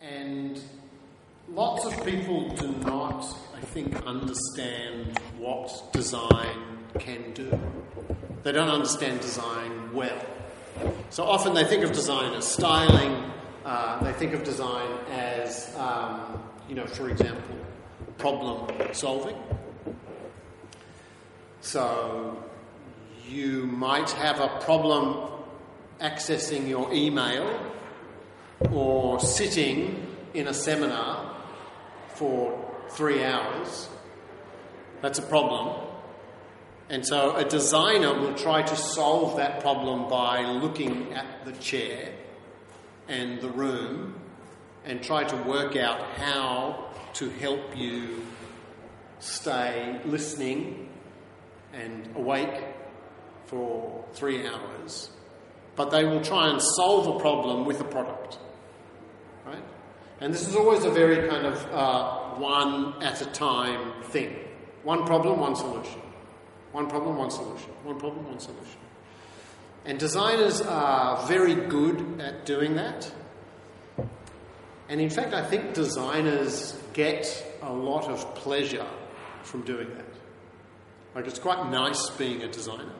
And lots of people do not, I think, understand what design can do. They don't understand design well. So often they think of design as styling, uh, they think of design as, um, you know, for example, problem solving. So you might have a problem accessing your email or sitting in a seminar for three hours. That's a problem. And so a designer will try to solve that problem by looking at the chair and the room and try to work out how to help you stay listening and awake for three hours. But they will try and solve a problem with a product. And this is always a very kind of uh, one at a time thing. One problem, one solution. One problem, one solution. One problem, one solution. And designers are very good at doing that. And in fact, I think designers get a lot of pleasure from doing that. Like, it's quite nice being a designer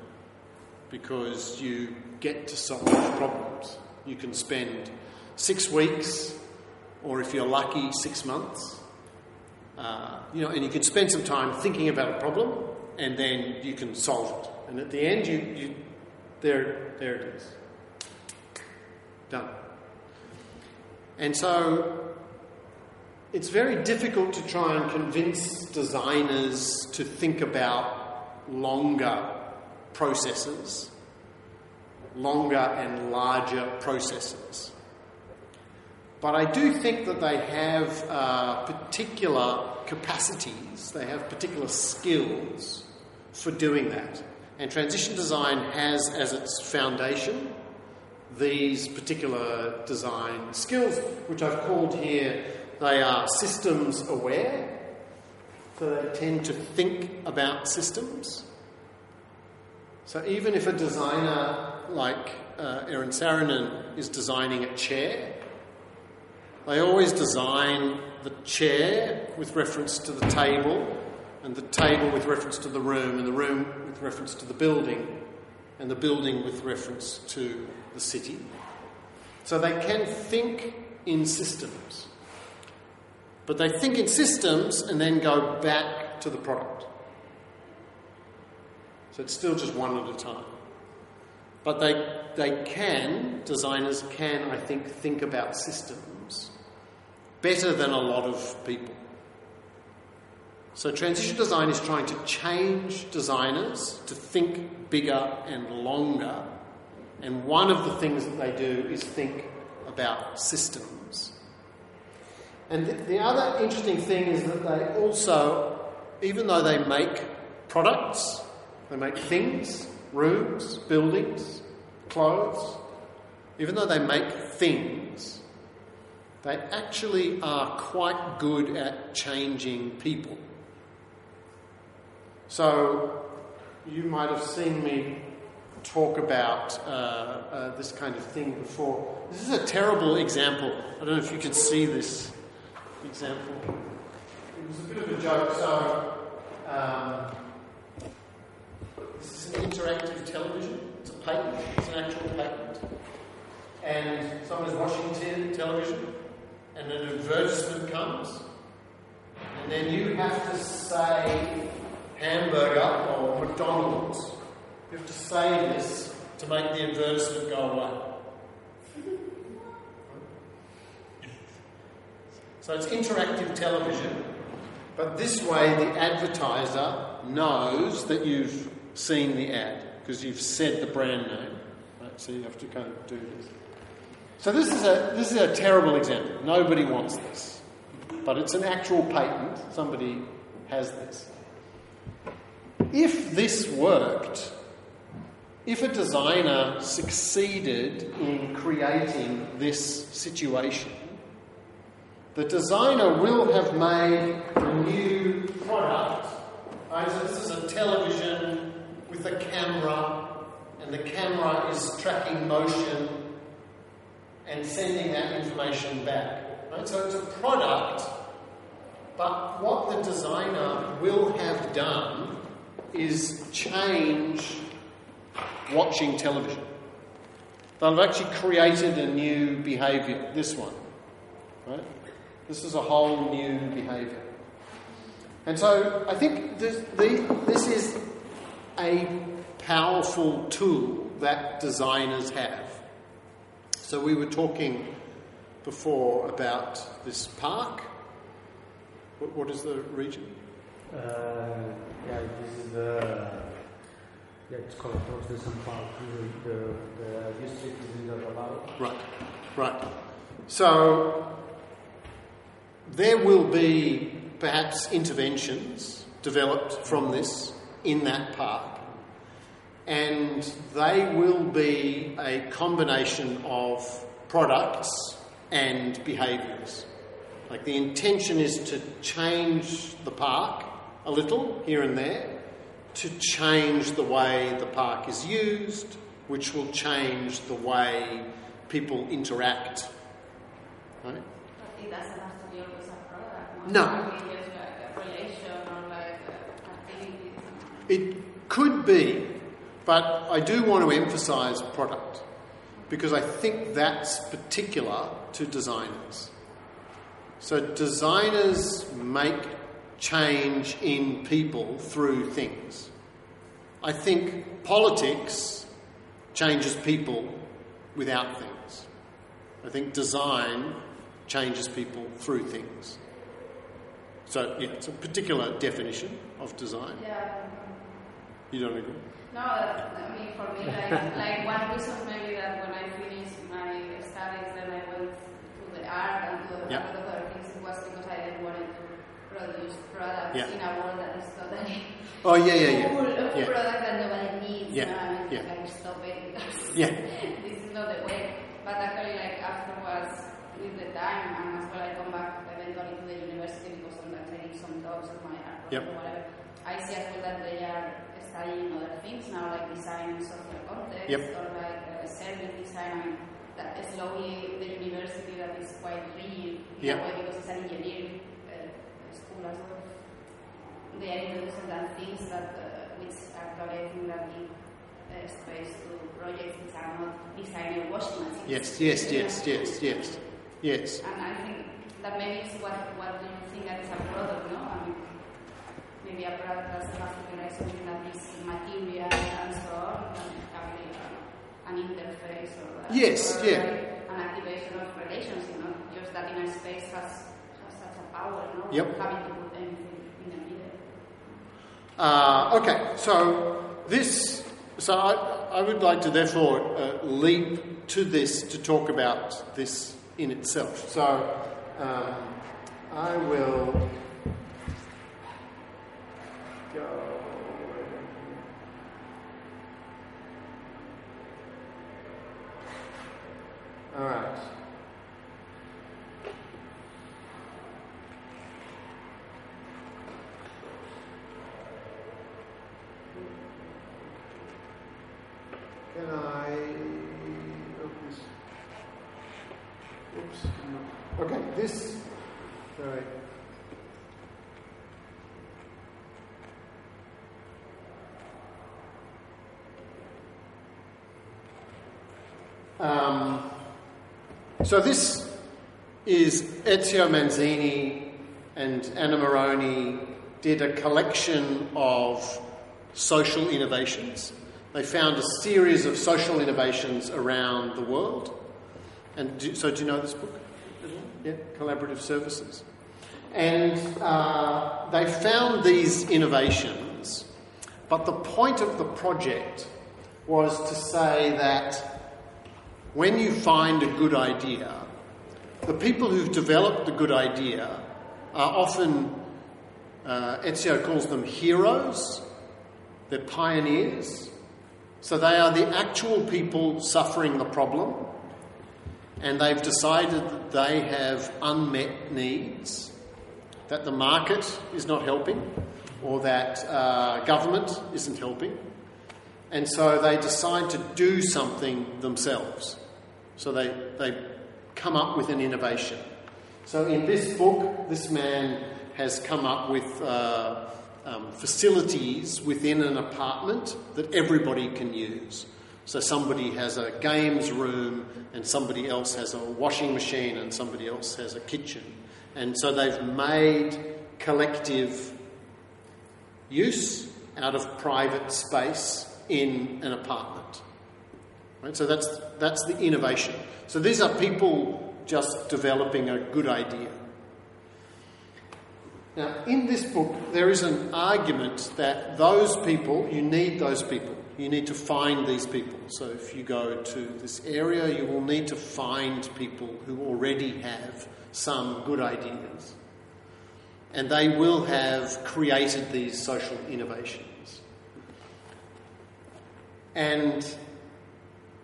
because you get to solve problems. You can spend six weeks, or if you're lucky, six months. Uh, you know, and you can spend some time thinking about a problem, and then you can solve it. And at the end, you, you there, there it is, done. And so, it's very difficult to try and convince designers to think about longer processes, longer and larger processes. But I do think that they have uh, particular capacities, they have particular skills for doing that. And transition design has as its foundation these particular design skills, which I've called here, they are systems aware. So they tend to think about systems. So even if a designer like uh, Eero Saarinen is designing a chair, they always design the chair with reference to the table, and the table with reference to the room, and the room with reference to the building, and the building with reference to the city. So they can think in systems. But they think in systems and then go back to the product. So it's still just one at a time. But they, they can, designers can, I think, think about systems better than a lot of people. So transition design is trying to change designers to think bigger and longer. And one of the things that they do is think about systems. And the, the other interesting thing is that they also, even though they make products, they make things, rooms, buildings, clothes, even though they make things, they actually are quite good at changing people. So, you might have seen me talk about uh, uh, this kind of thing before. This is a terrible example. I don't know if you can see this example. It was a bit of a joke. So, um, this is an interactive television. It's a patent. It's an actual patent. And someone is watching television, and an advertisement comes, and then you have to say hamburger or McDonald's. You have to say this to make the advertisement go away. So it's interactive television, but this way the advertiser knows that you've seen the ad because you've said the brand name. Right? So you have to kind of do this. So this is a this is a terrible example. Nobody wants this, but it's an actual patent. Somebody has this. If this worked, if a designer succeeded in creating this situation, the designer will have made a new product. This is a television with a camera, and the camera is tracking motion and sending that information back. Right? So it's a product, but what the designer will have done is change watching television. They'll have actually created a new behaviour, this one. Right? This is a whole new behaviour. And so I think this, the, this is a powerful tool that designers have. So we were talking before about this park. what, what is the region? Uh, yeah, this is the. Yeah, it's called San Paulo. The, the, the district is in the Raval. Right, right. So there will be perhaps interventions developed from this in that park, and they will be a combination of products and behaviours. Like the intention is to change the park a little here and there, to change the way the park is used, which will change the way people interact. Right? But it doesn't have to be always a product. No. It can be just like a relation or like activities. It could be, but I do want to emphasise product because I think that's particular to designers. So designers make change in people through things. I think politics changes people without things. I think design changes people through things. So, yeah, it's a particular definition of design. Yeah. You don't agree? No, I mean for me, like, like one reason maybe that when I finished my studies, then I went to the art and to Yeah. other things it was because I didn't want to produce products Yeah. in a world that is totally Oh, yeah, yeah, yeah. full of Yeah. products that nobody needs. Yeah, you know, and yeah. like stop it because Yeah. this is not the way. But actually, like afterwards, with the time, and as well, I come back eventually to the university because sometimes I give some talks on my art Yep. or whatever. I see as well that they are studying other things now, like design social context Yep. or like uh, service design. That slowly the university that is quite rigid Yep. way because it's an engineering uh, school as well. They are introducing that things that uh, which actually I think that give uh, space to projects which are not designer washing machines. Yes, yes, yes, yes, yes, yes. And I think that maybe is what what do you think that is a product, no? I mean, maybe a product doesn't have like something that is material and so on, but it can be uh, an interface or like, Yes, or yeah. like an activation of relations, you know, just that in a space has, has such a power, no? Yep. Having to put anything in the middle. Uh, okay, so this, so I, I would like to therefore uh, leap to this to talk about this in itself. So um, I will go. All right. Can I open this? Oops. no. Okay, this. Sorry. Um, so this is Ezio Manzini and Anna Meroni did a collection of social innovations. They found a series of social innovations around the world. And do, so, do you know this book? Yeah, Collaborative Services. And uh, they found these innovations, but the point of the project was to say that when you find a good idea, the people who've developed the good idea are often, uh, Ezio calls them heroes, they're pioneers. So they are the actual people suffering the problem, and they've decided that they have unmet needs, that the market is not helping, or that uh, government isn't helping. And so they decide to do something themselves. So they, they come up with an innovation. So in this book, this man has come up with uh, um, facilities within an apartment that everybody can use. So somebody has a games room, and somebody else has a washing machine, and somebody else has a kitchen. And so they've made collective use out of private space in an apartment. Right? So that's, that's the innovation. So these are people just developing a good idea. Now, in this book, there is an argument that those people, you need those people. You need to find these people. So, if you go to this area, you will need to find people who already have some good ideas. And they will have created these social innovations. And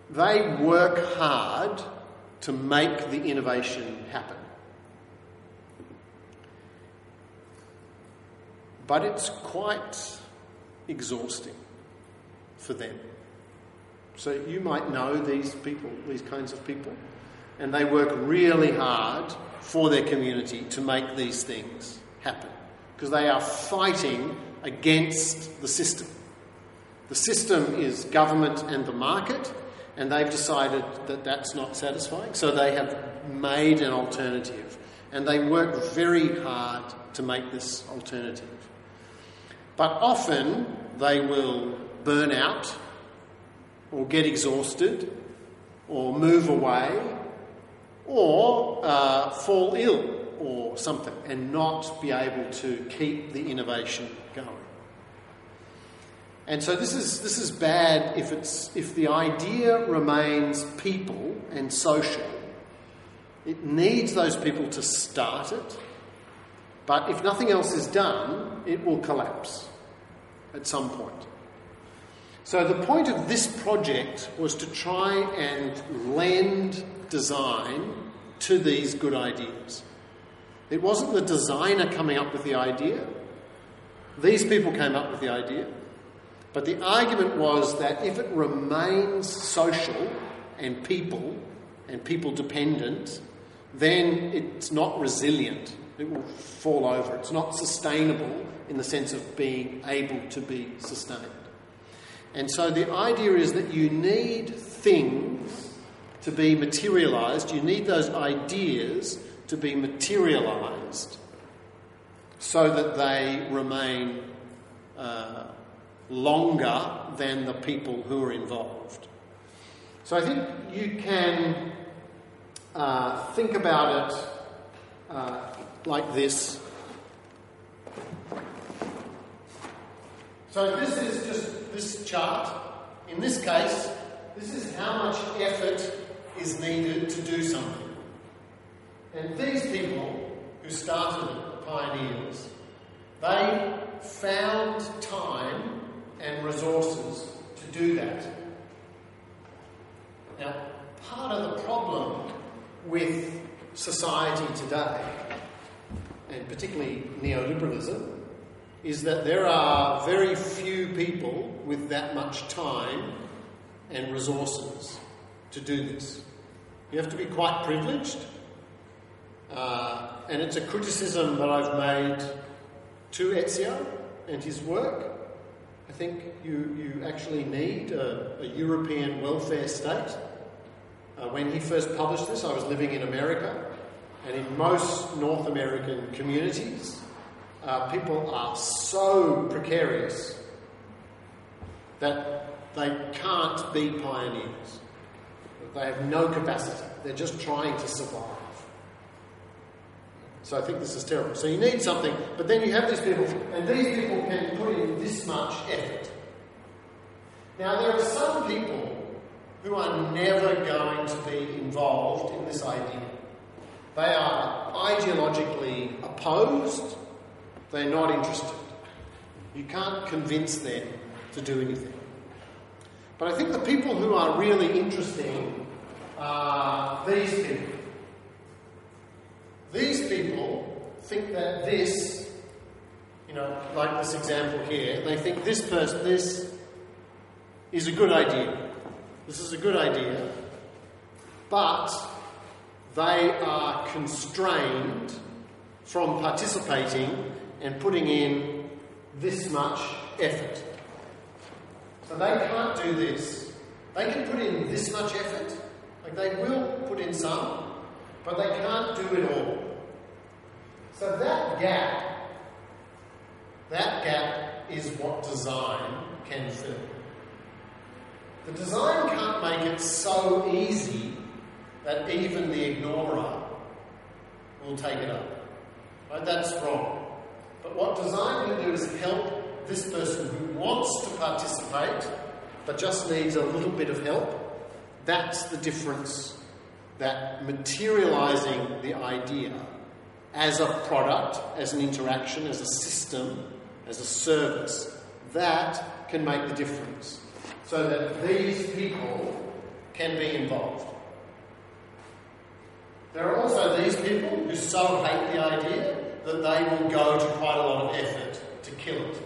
they work hard to make the innovation happen. But it's quite exhausting for them. So you might know these people, these kinds of people, and they work really hard for their community to make these things happen because they are fighting against the system. The system is government and the market, and they've decided that that's not satisfying, so they have made an alternative, and they work very hard to make this alternative. But often they will burn out, or get exhausted, or move away, or uh, fall ill, or something, and not be able to keep the innovation going. And so this is, this is bad if, it's, if the idea remains people and social. It needs those people to start it, but if nothing else is done, it will collapse at some point. So the point of this project was to try and lend design to these good ideas. It wasn't the designer coming up with the idea. These people came up with the idea. But the argument was that if it remains social and people and people dependent, then it's not resilient. It will fall over. It's not sustainable in the sense of being able to be sustained. And so the idea is that you need things to be materialized, you need those ideas to be materialized so that they remain. Uh, longer than the people who are involved. So I think you can uh, think about it uh, like this. So this is just this chart. In this case, this is how much effort is needed to do something. And these people who started the pioneers, they found time and resources to do that. Now, part of the problem with society today, and particularly neoliberalism, is that there are very few people with that much time and resources to do this. You have to be quite privileged, uh, and it's a criticism that I've made to Ezio and his work. Think you, you actually need a, a European welfare state. Uh, when he first published this, I was living in America, and in most North American communities, uh, people are so precarious that they can't be pioneers. They have no capacity. They're just trying to survive. So I think this is terrible. So you need something, but then you have these people, and these people can put in this much effort. Now, there are some people who are never going to be involved in this idea. They are ideologically opposed, they're not interested. You can't convince them to do anything. But I think the people who are really interesting are these people. These people think that this, you know, like this example here, they think this person, this is a good idea. This is a good idea. But they are constrained from participating and putting in this much effort. So they can't do this. They can put in this much effort, like they will put in some, but they can't do it all. So that gap, that gap is what design can fill. The design can't make it so easy that even the ignorer will take it up. Right? That's wrong. But what design can do is help this person who wants to participate but just needs a little bit of help. That's the difference that materializing the idea as a product, as an interaction, as a system, as a service, that can make the difference. So that these people can be involved. There are also these people who so hate the idea that they will go to quite a lot of effort to kill it.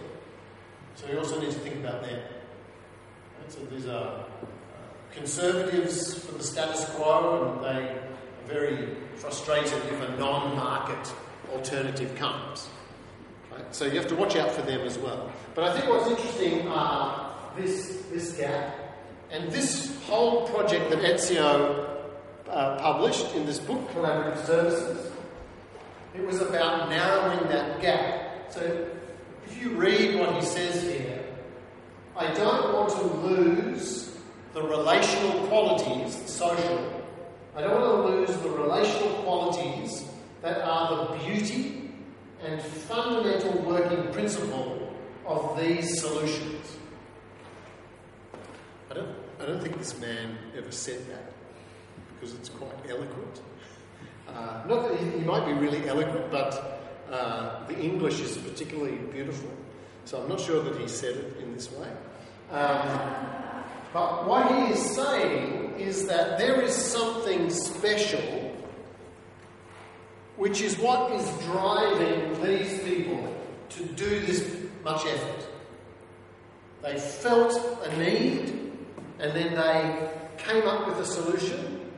So we also need to think about them. So these are uh, conservatives for the status quo, and they very frustrated if a non-market alternative comes. Right? So you have to watch out for them as well. But I think what's interesting are this this gap and this whole project that Ezio uh, published in this book, Collaborative Services. It was about narrowing that gap. So if you read what he says here, I don't want to lose the relational qualities, social. I don't want to lose the relational qualities that are the beauty and fundamental working principle of these solutions. I don't, I don't think this man ever said that because it's quite eloquent. Uh, not that he, he, might be really eloquent, but uh, the English is particularly beautiful. So I'm not sure that he said it in this way. Um, but what he is saying is that there is something special, which is what is driving these people to do this much effort. They felt a need, and then they came up with a solution,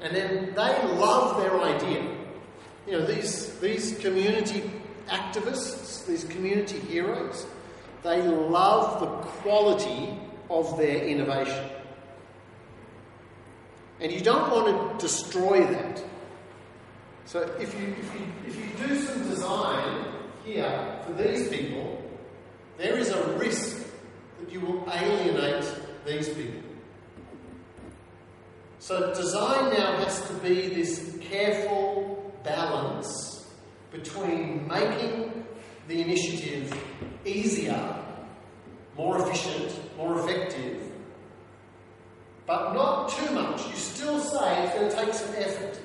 and then they love their idea. You know, these, these community activists, these community heroes, they love the quality of their innovation. And you don't want to destroy that. So if you, if you, if you do some design here for these people, there is a risk that you will alienate these people. So design now has to be this careful balance between making the initiative easier, more efficient, more effective, but not too much. You still say it's going to take some effort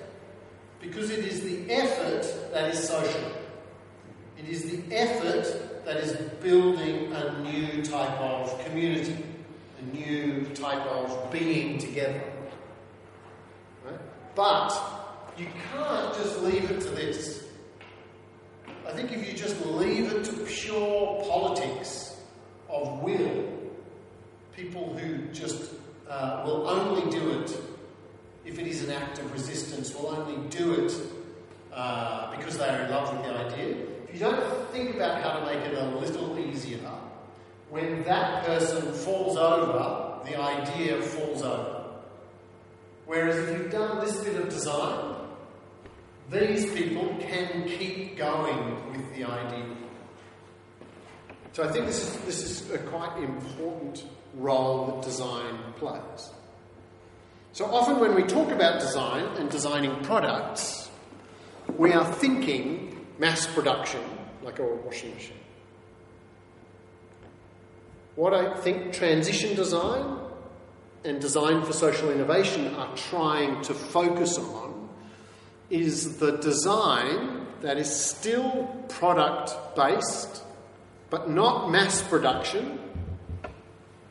because it is the effort that is social. It is the effort that is building a new type of community, a new type of being together. But you can't just leave it to this. I think if you just leave it to pure politics of will, people who just uh, will only do it if it is an act of resistance, will only do it uh, because they are in love with the idea. If you don't think about how to make it a little easier, when that person falls over, the idea falls over. Whereas if you've done this bit of design, these people can keep going with the idea. So I think this is, this is a quite important role that design plays. So often when we talk about design and designing products, we are thinking mass production, like a washing machine. What I think transition design and Design for Social Innovation are trying to focus on is the design that is still product based but not mass production.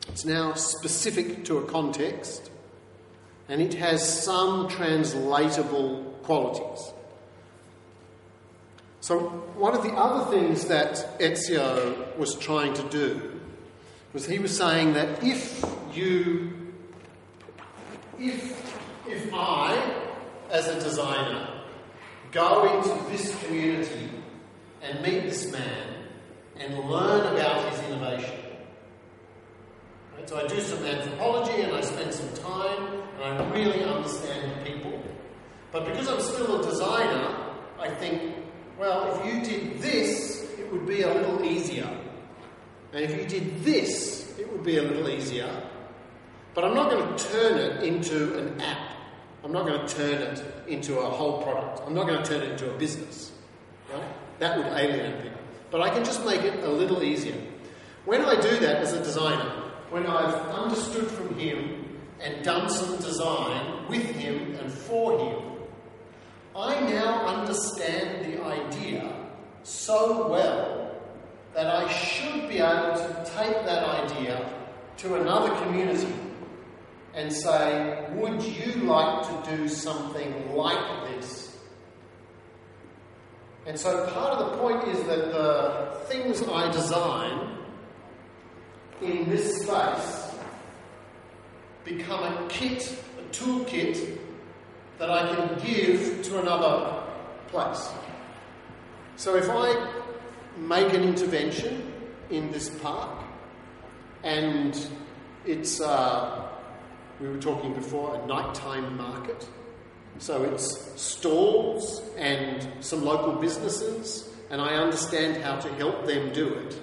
It's now specific to a context and it has some translatable qualities. So, one of the other things that Ezio was trying to do was he was saying that if you if, if I as a designer, go into this community and meet this man and learn about his innovation. Right? So I do some anthropology and I spend some time and I really understand people. But because I'm still a designer, I think, well, if you did this, it would be a little easier. And if you did this, it would be a little easier. But I'm not going to turn it into an app. I'm not going to turn it into a whole product. I'm not going to turn it into a business. Right? That would alienate people. But I can just make it a little easier. When I do that as a designer, when I've understood from him and done some design with him and for him, I now understand the idea so well that I should be able to take that idea to another community and say, Would you like to do something like this? And so part of the point is that the things I design in this space become a kit, a toolkit that I can give to another place. So if I make an intervention in this park and it's, uh, we were talking before, a nighttime market. So it's stalls and some local businesses, and I understand how to help them do it.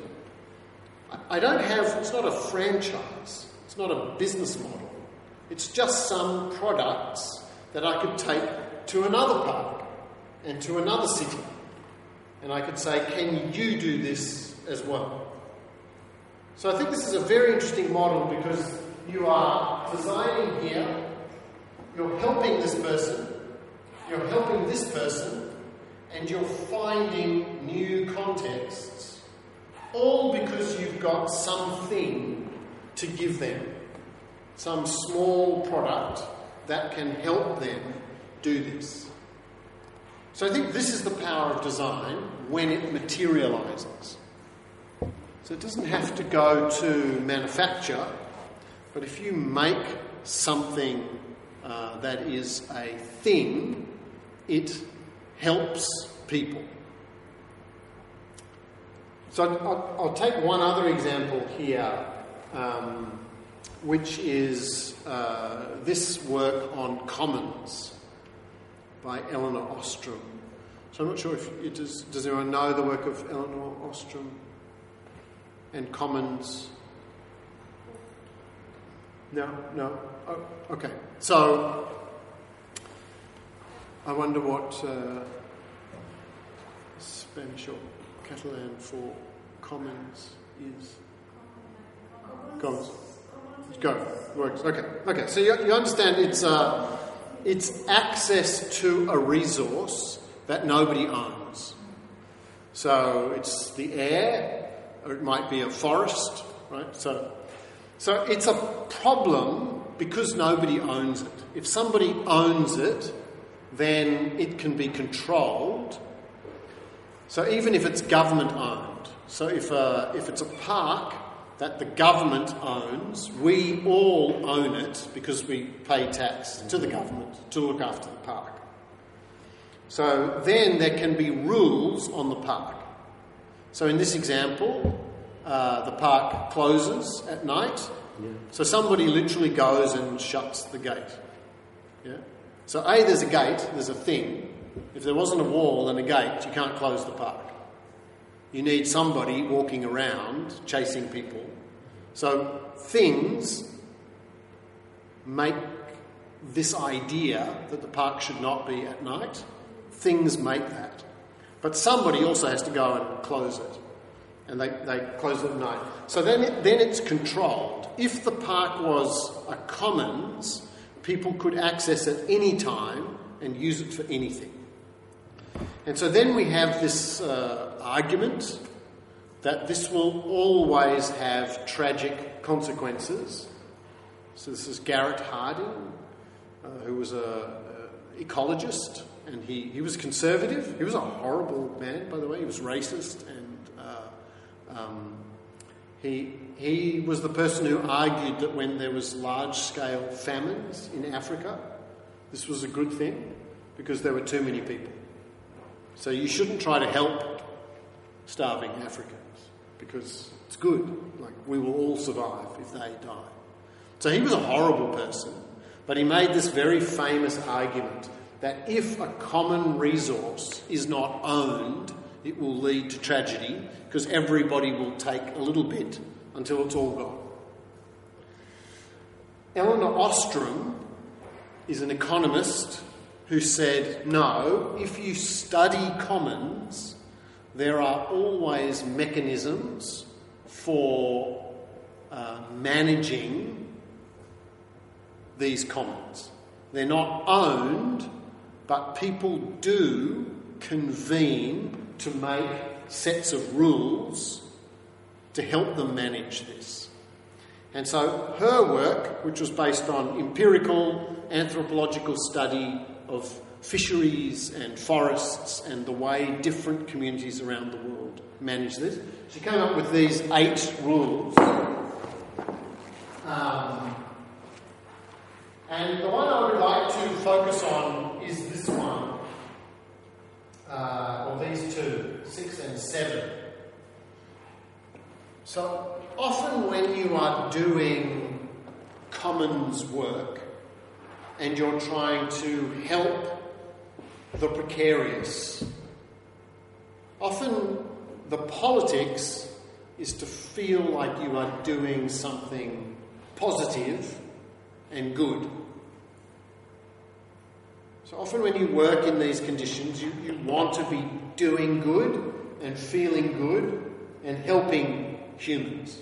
I don't have, it's not a franchise, it's not a business model. It's just some products that I could take to another park and to another city. And I could say, can you do this as well? So I think this is a very interesting model because you are designing here, you're helping this person, you're helping this person, and you're finding new contexts, all because you've got something to give them, some small product that can help them do this. So I think this is the power of design when it materializes. So it doesn't have to go to manufacture, but if you make something uh, that is a thing, it helps people. So I'll, I'll take one other example here, um, which is uh, this work on commons by Elinor Ostrom. So I'm not sure if it does, does anyone know the work of Elinor Ostrom and Commons? No, no. Oh, okay. So I wonder what uh, Spanish or Catalan for commons is. Commons. Go. Works. Okay. Okay. So you, you understand it's. Uh, it's access to a resource that nobody owns. So it's the air, or it might be a forest, right? So, so it's a problem because nobody owns it. If somebody owns it, then it can be controlled. So even if it's government owned, so if, a, if it's a park that the government owns, we all own it because we pay tax to the government to look after the park. So then there can be rules on the park. So in this example, uh, the park closes at night. So somebody literally goes and shuts the gate. Yeah? So A, there's a gate, there's a thing. If there wasn't a wall and a gate, you can't close the park. You need somebody walking around chasing people. So things make this idea that the park should not be at night. Things make that. But somebody also has to go and close it. And they, they close it at night. So then, it, then it's controlled. If the park was a commons, people could access it any time and use it for anything. And so then we have this uh, argument that this will always have tragic consequences. So this is Garrett Hardin, uh, who was a, ecologist, and he, he was conservative. He was a horrible man, by the way. He was racist, and uh, um, he he was the person who argued that when there was large scale famines in Africa, this was a good thing because there were too many people. So you shouldn't try to help starving Africans because it's good. Like, we will all survive if they die. So he was a horrible person, but he made this very famous argument that if a common resource is not owned, it will lead to tragedy because everybody will take a little bit until it's all gone. Elinor Ostrom is an economist who said, No, if you study commons, there are always mechanisms for uh, managing these commons. They're not owned, but people do convene to make sets of rules to help them manage this. And so her work, which was based on empirical anthropological study of fisheries and forests and the way different communities around the world manage this, she came up with these eight rules. Um, and the one I would like to focus on is this one, uh, or these two, six and seven. So often when you are doing commons work and you're trying to help the precarious, often the politics is to feel like you are doing something positive and good. So often, when you work in these conditions, you, you want to be doing good and feeling good and helping humans.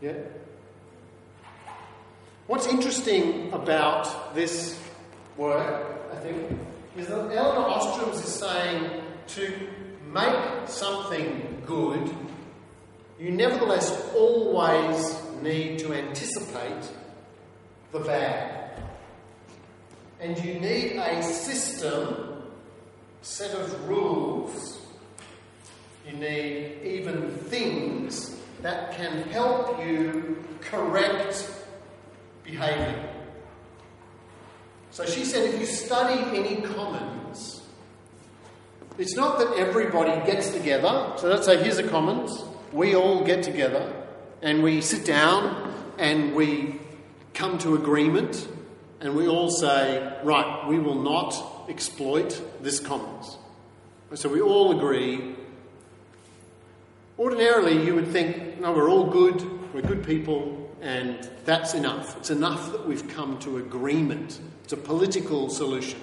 Yeah? What's interesting about this work, I think, is that Elinor Ostroms is saying to make something good, you nevertheless always need to anticipate the bad. And you need a system, set of rules. You need even things that can help you correct behaviour. So she said if you study any commons, it's not that everybody gets together. So let's say here's a commons. We all get together and we sit down and we come to agreement and we all say, right, we will not exploit this commons. So we all agree. Ordinarily, you would think, no, we're all good, we're good people, and that's enough. It's enough that we've come to agreement. It's a political solution.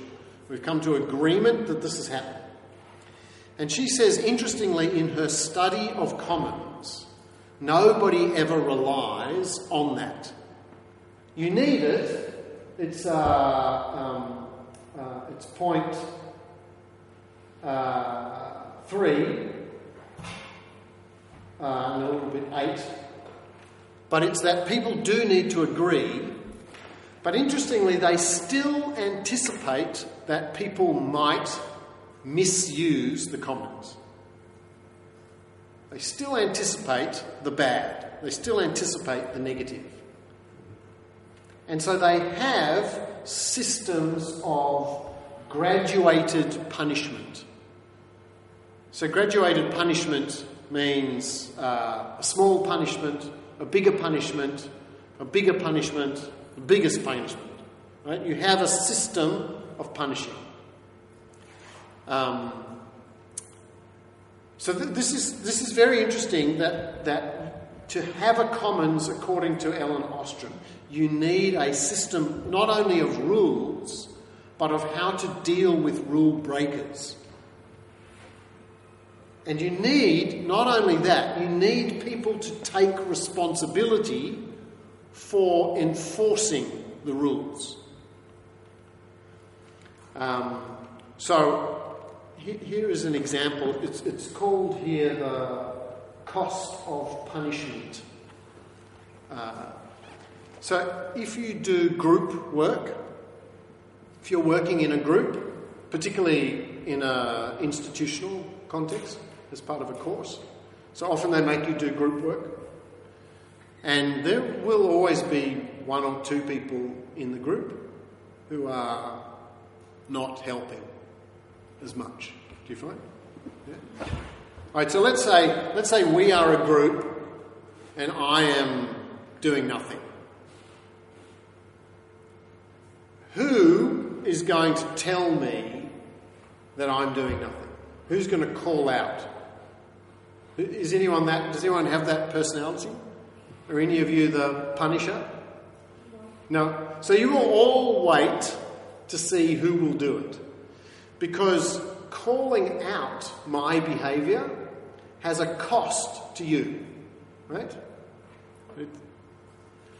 We've come to agreement that this has happened. And she says, interestingly, in her study of commons, nobody ever relies on that. You need it. It's, uh, um, uh, it's point uh, three, uh, and a little bit eight. But it's that people do need to agree. But interestingly, they still anticipate that people might misuse the commons. They still anticipate the bad, they still anticipate the negative. And so they have systems of graduated punishment. So, graduated punishment means uh, a small punishment, a bigger punishment, a bigger punishment, the biggest punishment. Right? You have a system of punishing. Um, so th- this is this is very interesting that that to have a commons, according to Ellen Ostrom, you need a system not only of rules, but of how to deal with rule breakers. And you need, not only that, you need people to take responsibility for enforcing the rules. Um, so, here is an example. It's, it's called here the cost of punishment. Uh, so, if you do group work, if you're working in a group, particularly in an institutional context as part of a course, so often they make you do group work, and there will always be one or two people in the group who are not helping as much. Do you find? Yeah. All right. So let's say let's say we are a group, and I am doing nothing. Who is going to tell me that I'm doing nothing? Who's going to call out? Is anyone that? Does anyone have that personality? Are any of you the punisher? No. So you will all wait to see who will do it. Because calling out my behavior has a cost to you. Right?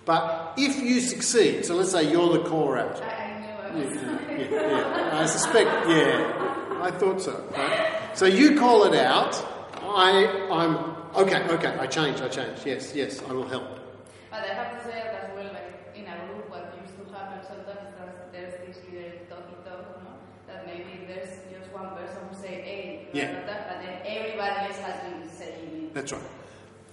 But if you succeed, so let's say you're the caller out. I knew I was. Yeah, yeah, yeah. I suspect, yeah. I thought so. Right? So you call it out. I, I'm okay. Okay, I change. I change. Yes, yes, I will help. But I have to say that as well, like in a group, what used to happen sometimes is that there's this little talky talk, no? That maybe there's just one person who say, hey, Yeah. blah, blah, but then everybody else has been saying it. That's right.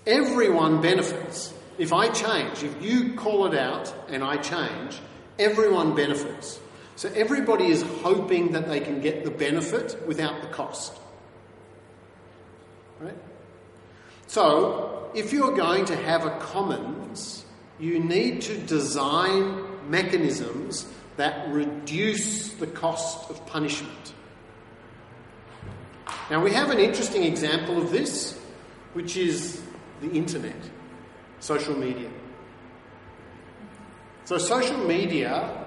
Everyone benefits. If I change, if you call it out and I change, everyone benefits. So everybody is hoping that they can get the benefit without the cost. Right? So, if you're going to have a commons, you need to design mechanisms that reduce the cost of punishment. Now, we have an interesting example of this, which is the internet, social media. So, social media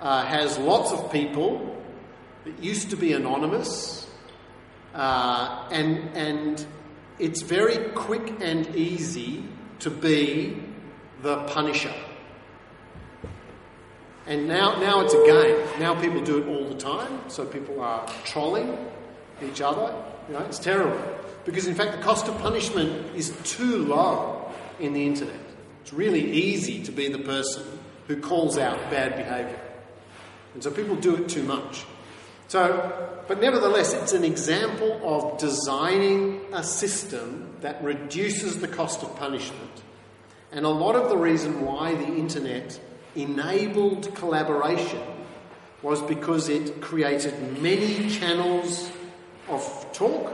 uh, has lots of people that used to be anonymous, uh, and, and it's very quick and easy to be the punisher. And now, now it's a game. Now people do it all the time. So people are trolling each other. You know, it's terrible. Because in fact, the cost of punishment is too low in the internet. It's really easy to be the person who calls out bad behaviour. And so people do it too much. So, but nevertheless, it's an example of designing a system that reduces the cost of punishment. And a lot of the reason why the internet enabled collaboration was because it created many channels of talk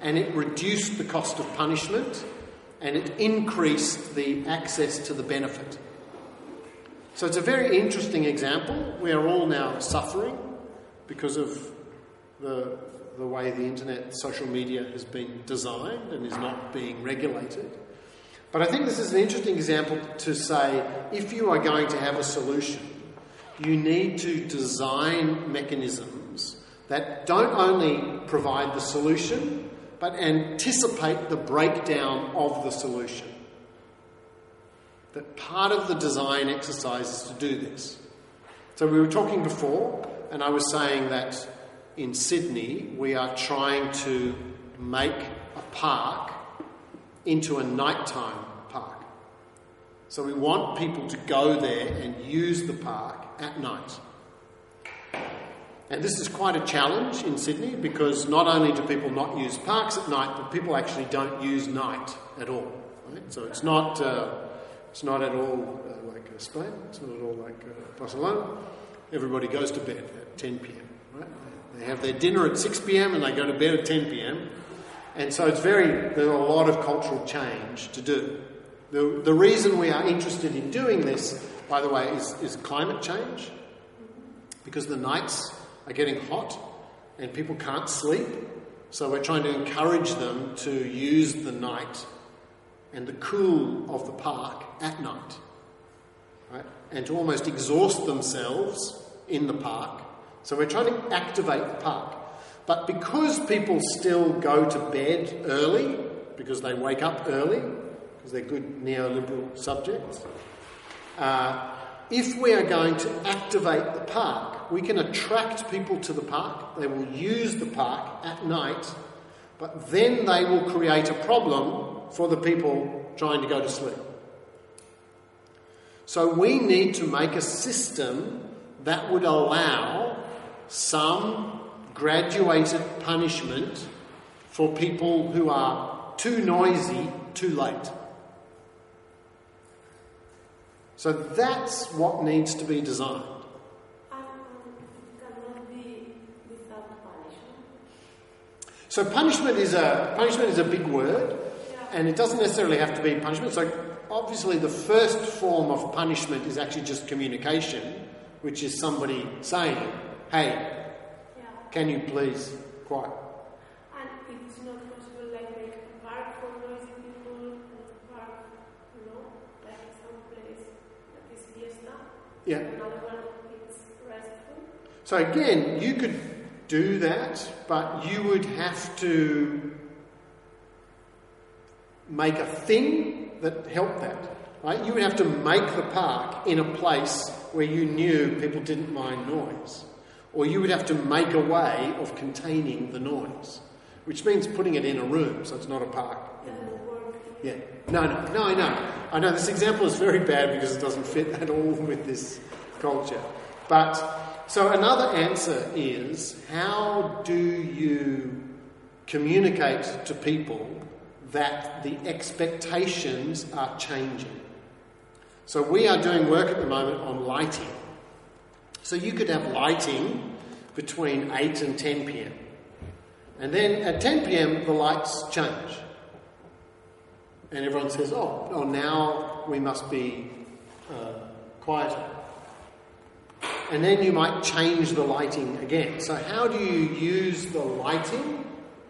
and it reduced the cost of punishment and it increased the access to the benefit. So it's a very interesting example. We are all now suffering because of the, the way the internet, social media has been designed and is not being regulated. But I think this is an interesting example to say if you are going to have a solution, you need to design mechanisms that don't only provide the solution, but anticipate the breakdown of the solution. That part of the design exercise is to do this. So we were talking before, and I was saying that in Sydney we are trying to make a park into a nighttime park. So we want people to go there and use the park at night. And this is quite a challenge in Sydney because not only do people not use parks at night, but people actually don't use night at all. Right? So it's not, uh, it's not at all uh, like uh, Spain, it's not at all like uh, Barcelona. Everybody goes to bed at 10 pm. Right? They have their dinner at 6 pm and they go to bed at 10 pm. And so it's very, there's a lot of cultural change to do. The, the reason we are interested in doing this, by the way, is, is climate change. Because the nights are getting hot and people can't sleep. So we're trying to encourage them to use the night and the cool of the park at night. And to almost exhaust themselves in the park. So we're trying to activate the park. But because people still go to bed early, because they wake up early, because they're good neoliberal subjects, uh, if we are going to activate the park, we can attract people to the park. They will use the park at night, but then they will create a problem for the people trying to go to sleep. So we need to make a system that would allow some graduated punishment for people who are too noisy too late. So that's what needs to be designed. So punishment is a punishment is a big word, and it doesn't necessarily have to be punishment. So obviously, the first form of punishment is actually just communication, which is somebody saying, "Hey, Yeah. can you please quiet?" And it's not possible, like make a park for noisy people, park, you know, like some place that is fiesta. Yeah. Another one it's restful. So again, you could do that, but you would have to make a thing that helped that. Right? You would have to make the park in a place where you knew people didn't mind noise. Or you would have to make a way of containing the noise, which means putting it in a room, so it's not a park anymore. Yeah. No, no, no, I know. I know this example is very bad because it doesn't fit at all with this culture. But, so another answer is how do you communicate to people that the expectations are changing? So we are doing work at the moment on lighting. So you could have lighting between 8 and 10 pm. And then at 10 pm, the lights change. And everyone says, oh, oh now we must be uh, quieter. And then you might change the lighting again. So, how do you use the lighting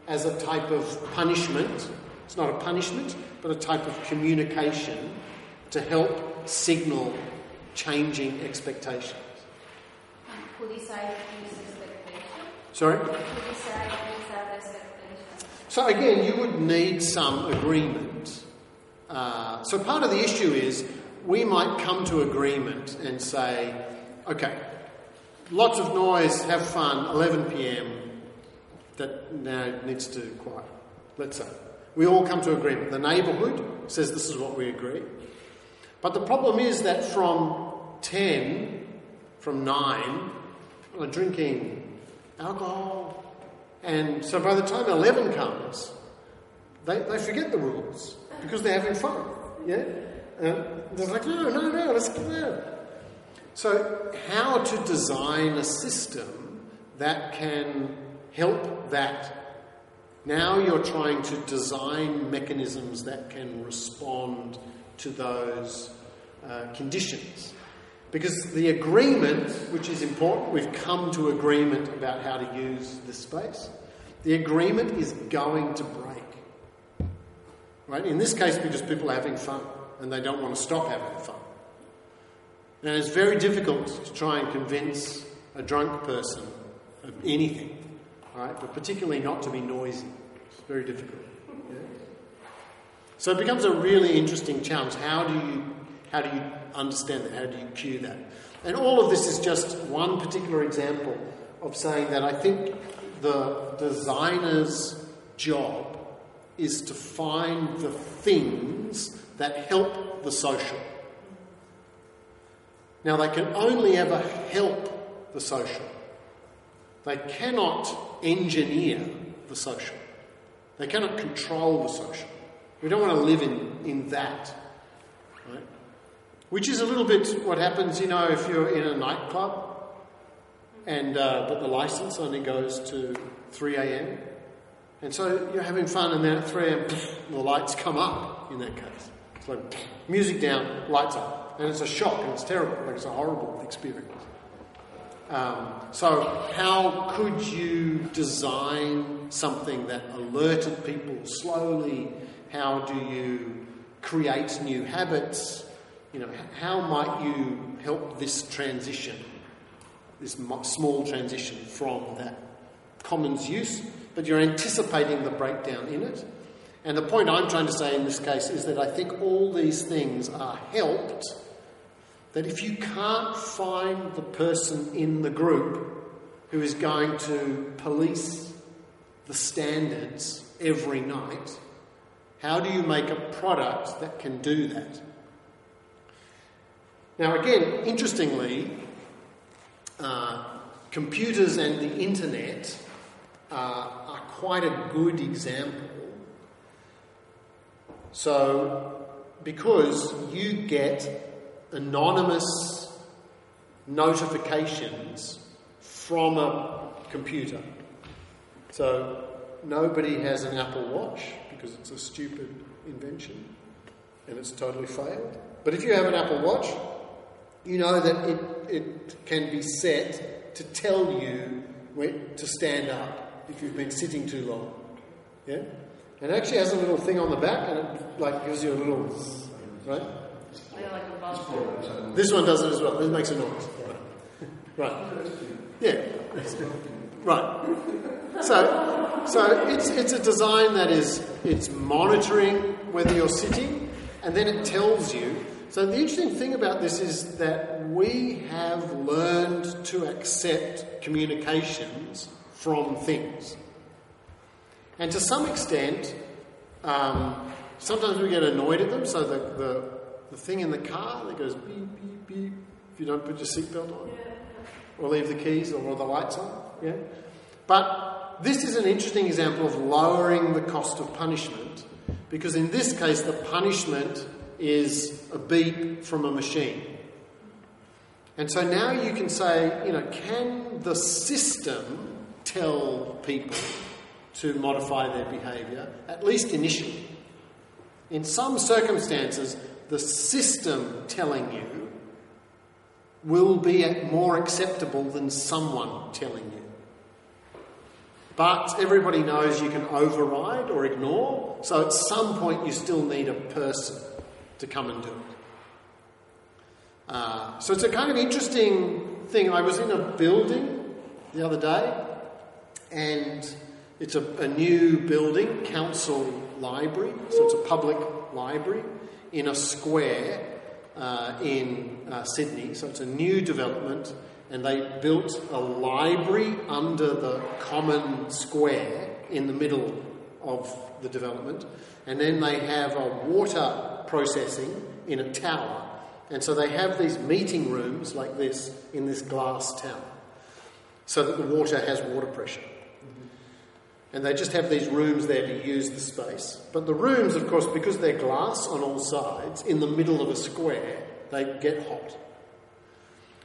as a type of punishment? It's not a punishment, but a type of communication to help signal changing expectations. And who decides whose? Sorry? Who decides which expectations? So again, you would need some agreement. Uh, so part of the issue is we might come to agreement and say, okay, lots of noise, have fun, 11 p.m. That now needs to quiet. Let's say we all come to agreement. The neighbourhood says this is what we agree. But the problem is that from 10, from 9, people are drinking alcohol. And so by the time 11 comes, they, they forget the rules because they're having fun. Yeah? And they're like, no, no, no, let's get there. So, how to design a system that can help that? Now you're trying to design mechanisms that can respond to those uh, conditions. Because the agreement, which is important, we've come to agreement about how to use this space. The agreement is going to break. Right? In this case, because people are having fun and they don't want to stop having fun. And it's very difficult to try and convince a drunk person of anything, right? But particularly not to be noisy. It's very difficult. So it becomes a really interesting challenge. How do you how do you understand that? How do you cue that? And all of this is just one particular example of saying that I think the designer's job is to find the things that help the social. Now, they can only ever help the social. They cannot engineer the social. They cannot control the social. We don't want to live in, in that. Right? Which is a little bit what happens, you know, if you're in a nightclub and uh, but the license only goes to 3 a.m. And so you're having fun, and then at 3 a.m., the lights come up in that case. It's like music down, lights up. And it's a shock, and it's terrible. Like it's a horrible experience. Um, so, how could you design something that alerted people slowly? How do you create new habits? You know, how might you help this transition, this small transition from that commons use, but you're anticipating the breakdown in it? And the point I'm trying to say in this case is that I think all these things are helped. That if you can't find the person in the group who is going to police the standards every night, how do you make a product that can do that? Now, again, interestingly, uh, computers and the internet uh, are quite a good example. So, because you get anonymous notifications from a computer. So, nobody has an Apple Watch because it's a stupid invention and it's totally failed. But if you have an Apple Watch, you know that it, it can be set to tell you when to stand up if you've been sitting too long. Yeah? And it actually has a little thing on the back and it like gives you a little right? This one does it as well. It makes a noise. Right. Yeah. Right. So, so it's, it's a design that is it's monitoring whether you're sitting, and then it tells you. So the interesting thing about this is that we have learned to accept communications from things, and to some extent, um, sometimes we get annoyed at them. So the, the the thing in the car that goes beep beep beep if you don't put your seatbelt on or leave the keys or the lights on. Yeah? But this is an interesting example of lowering the cost of punishment because in this case the punishment is a beep from a machine. And so now you can say, you know, can the system tell people to modify their behaviour, at least initially? In some circumstances, the system telling you will be more acceptable than someone telling you. But everybody knows you can override or ignore, so at some point you still need a person to come and do it. Uh, so it's a kind of interesting thing. I was in a building the other day, and it's a, a new building, council library, so it's a public library in a square uh, in uh, Sydney. So it's a new development, and they built a library under the common square in the middle of the development, and then they have a water processing in a tower. And so they have these meeting rooms like this in this glass tower so that the water has water pressure. And they just have these rooms there to use the space. But the rooms, of course, because they're glass on all sides, in the middle of a square, they get hot.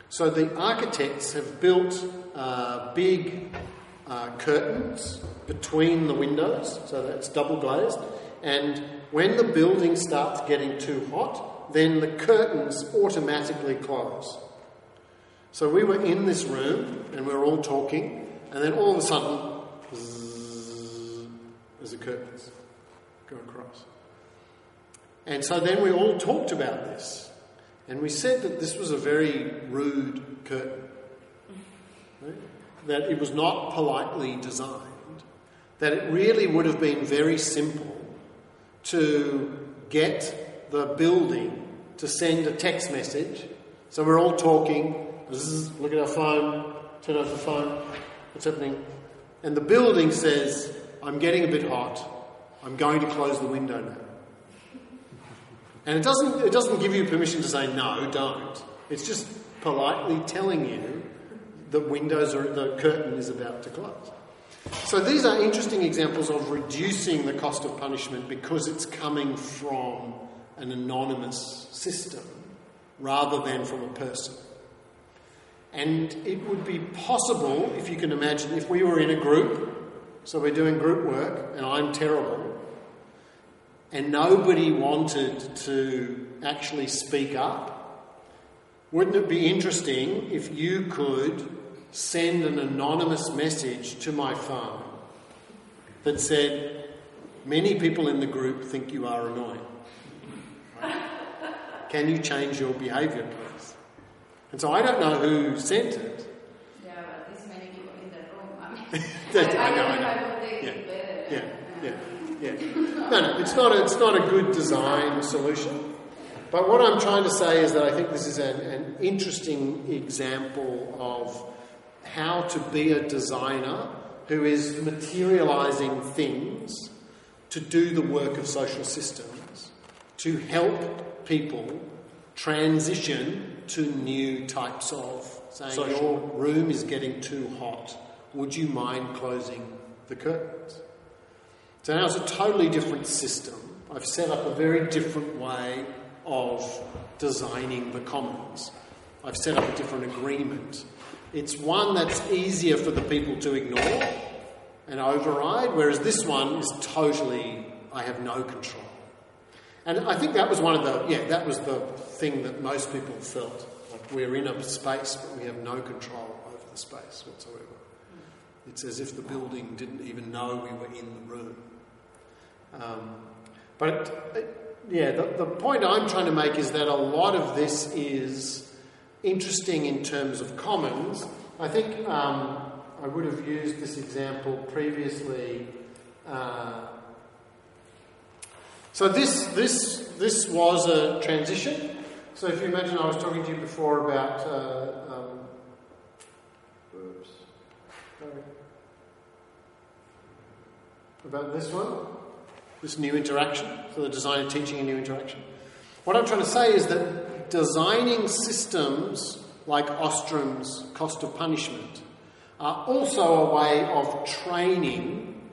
So the architects have built uh, big uh, curtains between the windows, so that it's double glazed. And when the building starts getting too hot, then the curtains automatically close. So we were in this room and we were all talking, and then all of a sudden, the curtains go across. And so then we all talked about this. And we said that this was a very rude curtain. Right? That it was not politely designed. That it really would have been very simple to get the building to send a text message. So we're all talking, zzz, look at our phone, turn off the phone, what's happening? And the building says, I'm getting a bit hot. I'm going to close the window now. And it doesn't, it doesn't give you permission to say, no, don't. It's just politely telling you the windows are, the curtain is about to close. So these are interesting examples of reducing the cost of punishment because it's coming from an anonymous system rather than from a person. And it would be possible, if you can imagine, if we were in a group so we're doing group work, and I'm terrible, and nobody wanted to actually speak up. Wouldn't it be interesting if you could send an anonymous message to my phone that said, Many people in the group think you are annoying. Can you change your behaviour, please? And so I don't know who sent it, That, I know, I know. Yeah, yeah, yeah, yeah. No, no, it's not. A, it's not a good design solution. But what I'm trying to say is that I think this is an, an interesting example of how to be a designer who is materializing things to do the work of social systems, to help people transition to new types of saying so your room is getting too hot would you mind closing the curtains? So now it's a totally different system. I've set up a very different way of designing the commons. I've set up a different agreement. It's one that's easier for the people to ignore and override, whereas this one is totally, I have no control. And I think that was one of the, yeah, that was the thing that most people felt. Like we're in a space, but we have no control over the space whatsoever. It's as if the building didn't even know we were in the room. Um, but uh, yeah, the, the point I'm trying to make is that a lot of this is interesting in terms of commons. I think um, I would have used this example previously. Uh, so this this this was a transition. So if you imagine, I was talking to you before about. Uh, um, oops, sorry. About this one, this new interaction. So the designer teaching a new interaction. What I'm trying to say is that designing systems like Ostrom's cost of punishment are also a way of training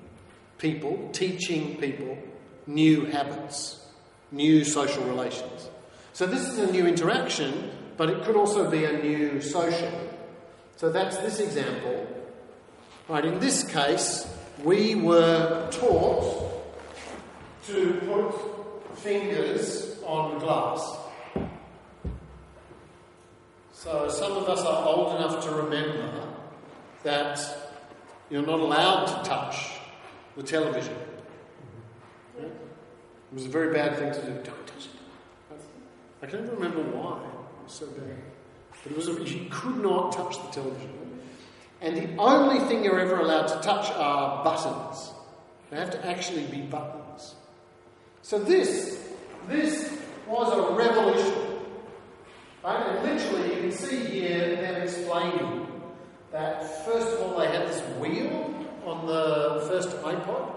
people, teaching people new habits, new social relations. So this is a new interaction, but it could also be a new social. So that's this example. Right, in this case, we were taught to put fingers on glass. So some of us are old enough to remember that you're not allowed to touch the television. It was a very bad thing to do. Don't touch it. I can't remember why. It was so bad. But it was a, you could not touch the television. And the only thing you're ever allowed to touch are buttons. They have to actually be buttons. So this, this was a revolution. Right? And literally, you can see here them explaining that first of all they had this wheel on the first iPod.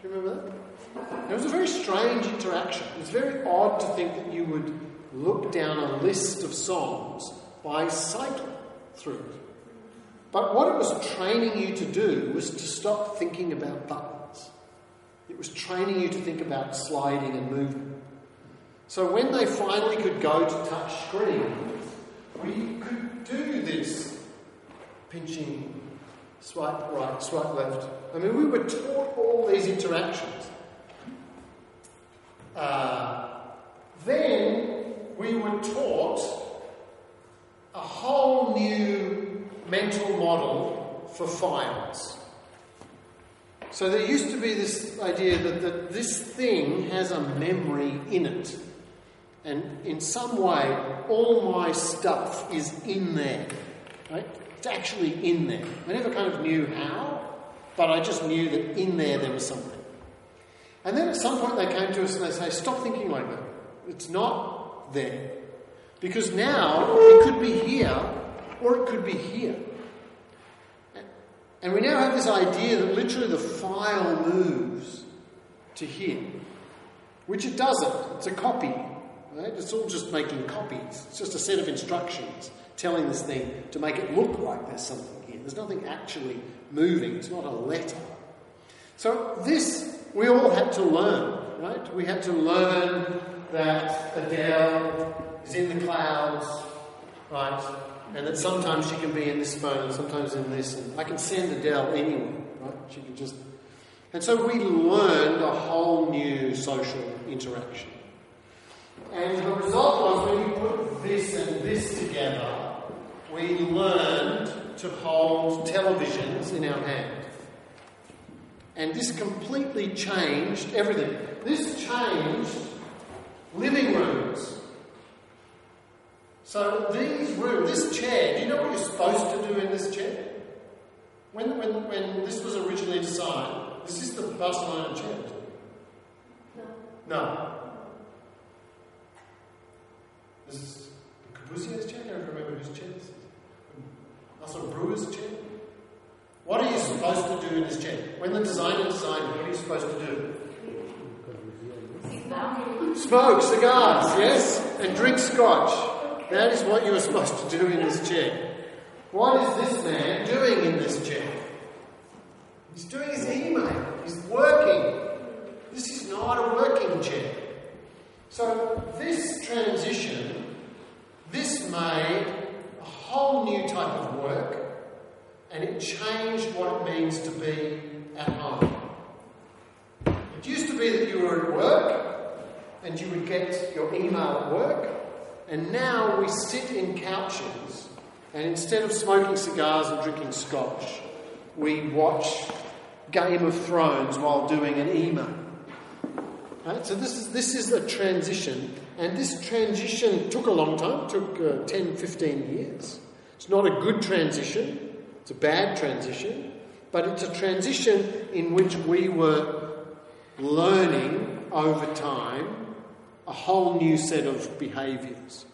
Do you remember that? It was a very strange interaction. It was very odd to think that you would look down a list of songs by cycling through it. But what it was training you to do was to stop thinking about buttons. It was training you to think about sliding and moving. So when they finally could go to touch screens, we could do this pinching, swipe right, swipe left. I mean, we were taught all these interactions. Uh, then we were taught a whole new mental model for files. So there used to be this idea that, that this thing has a memory in it. And in some way, all my stuff is in there. Right? It's actually in there. I never kind of knew how, but I just knew that in there there was something. And then at some point they came to us and they say, Stop thinking like that. It's not there. Because now it could be here or it could be here. And we now have this idea that literally the file moves to here, which it doesn't. It's a copy. Right? It's all just making copies. It's just a set of instructions telling this thing to make it look like there's something here. There's nothing actually moving. It's not a letter. So this we all had to learn, right? We had to learn that Adele is in the clouds, right? And that sometimes she can be in this phone and sometimes in this. And I can send Adele anywhere, right? She can just. And so we learned a whole new social interaction. And the result was when we put this and this together, we learned to hold televisions in our hand. And this completely changed everything. This changed living rooms. So these rooms, this chair, do you know what you're supposed to do in this chair? When, when, when this was originally designed, this is the Barcelona chair. No. No. This is the Corbusier's chair? I don't remember whose chair this is. Also Breuer's chair? What are you supposed to do in this chair? When the designer designed it, what are you supposed to do? Smoke cigars, yes? And drink scotch. That is what you are supposed to do in this chair. What is this man doing in this chair? He's doing his email. He's working. This is not a working chair. So, this transition, this made a whole new type of work, and it changed what it means to be at home. It used to be that you were at work and you would get your email at work, and now we sit in couches and instead of smoking cigars and drinking scotch, we watch Game of Thrones while doing an email. Right? So this is, this is a transition, and this transition took a long time, took uh, 10, 15 years. It's not a good transition, it's a bad transition, but it's a transition in which we were learning over time a whole new set of behaviours.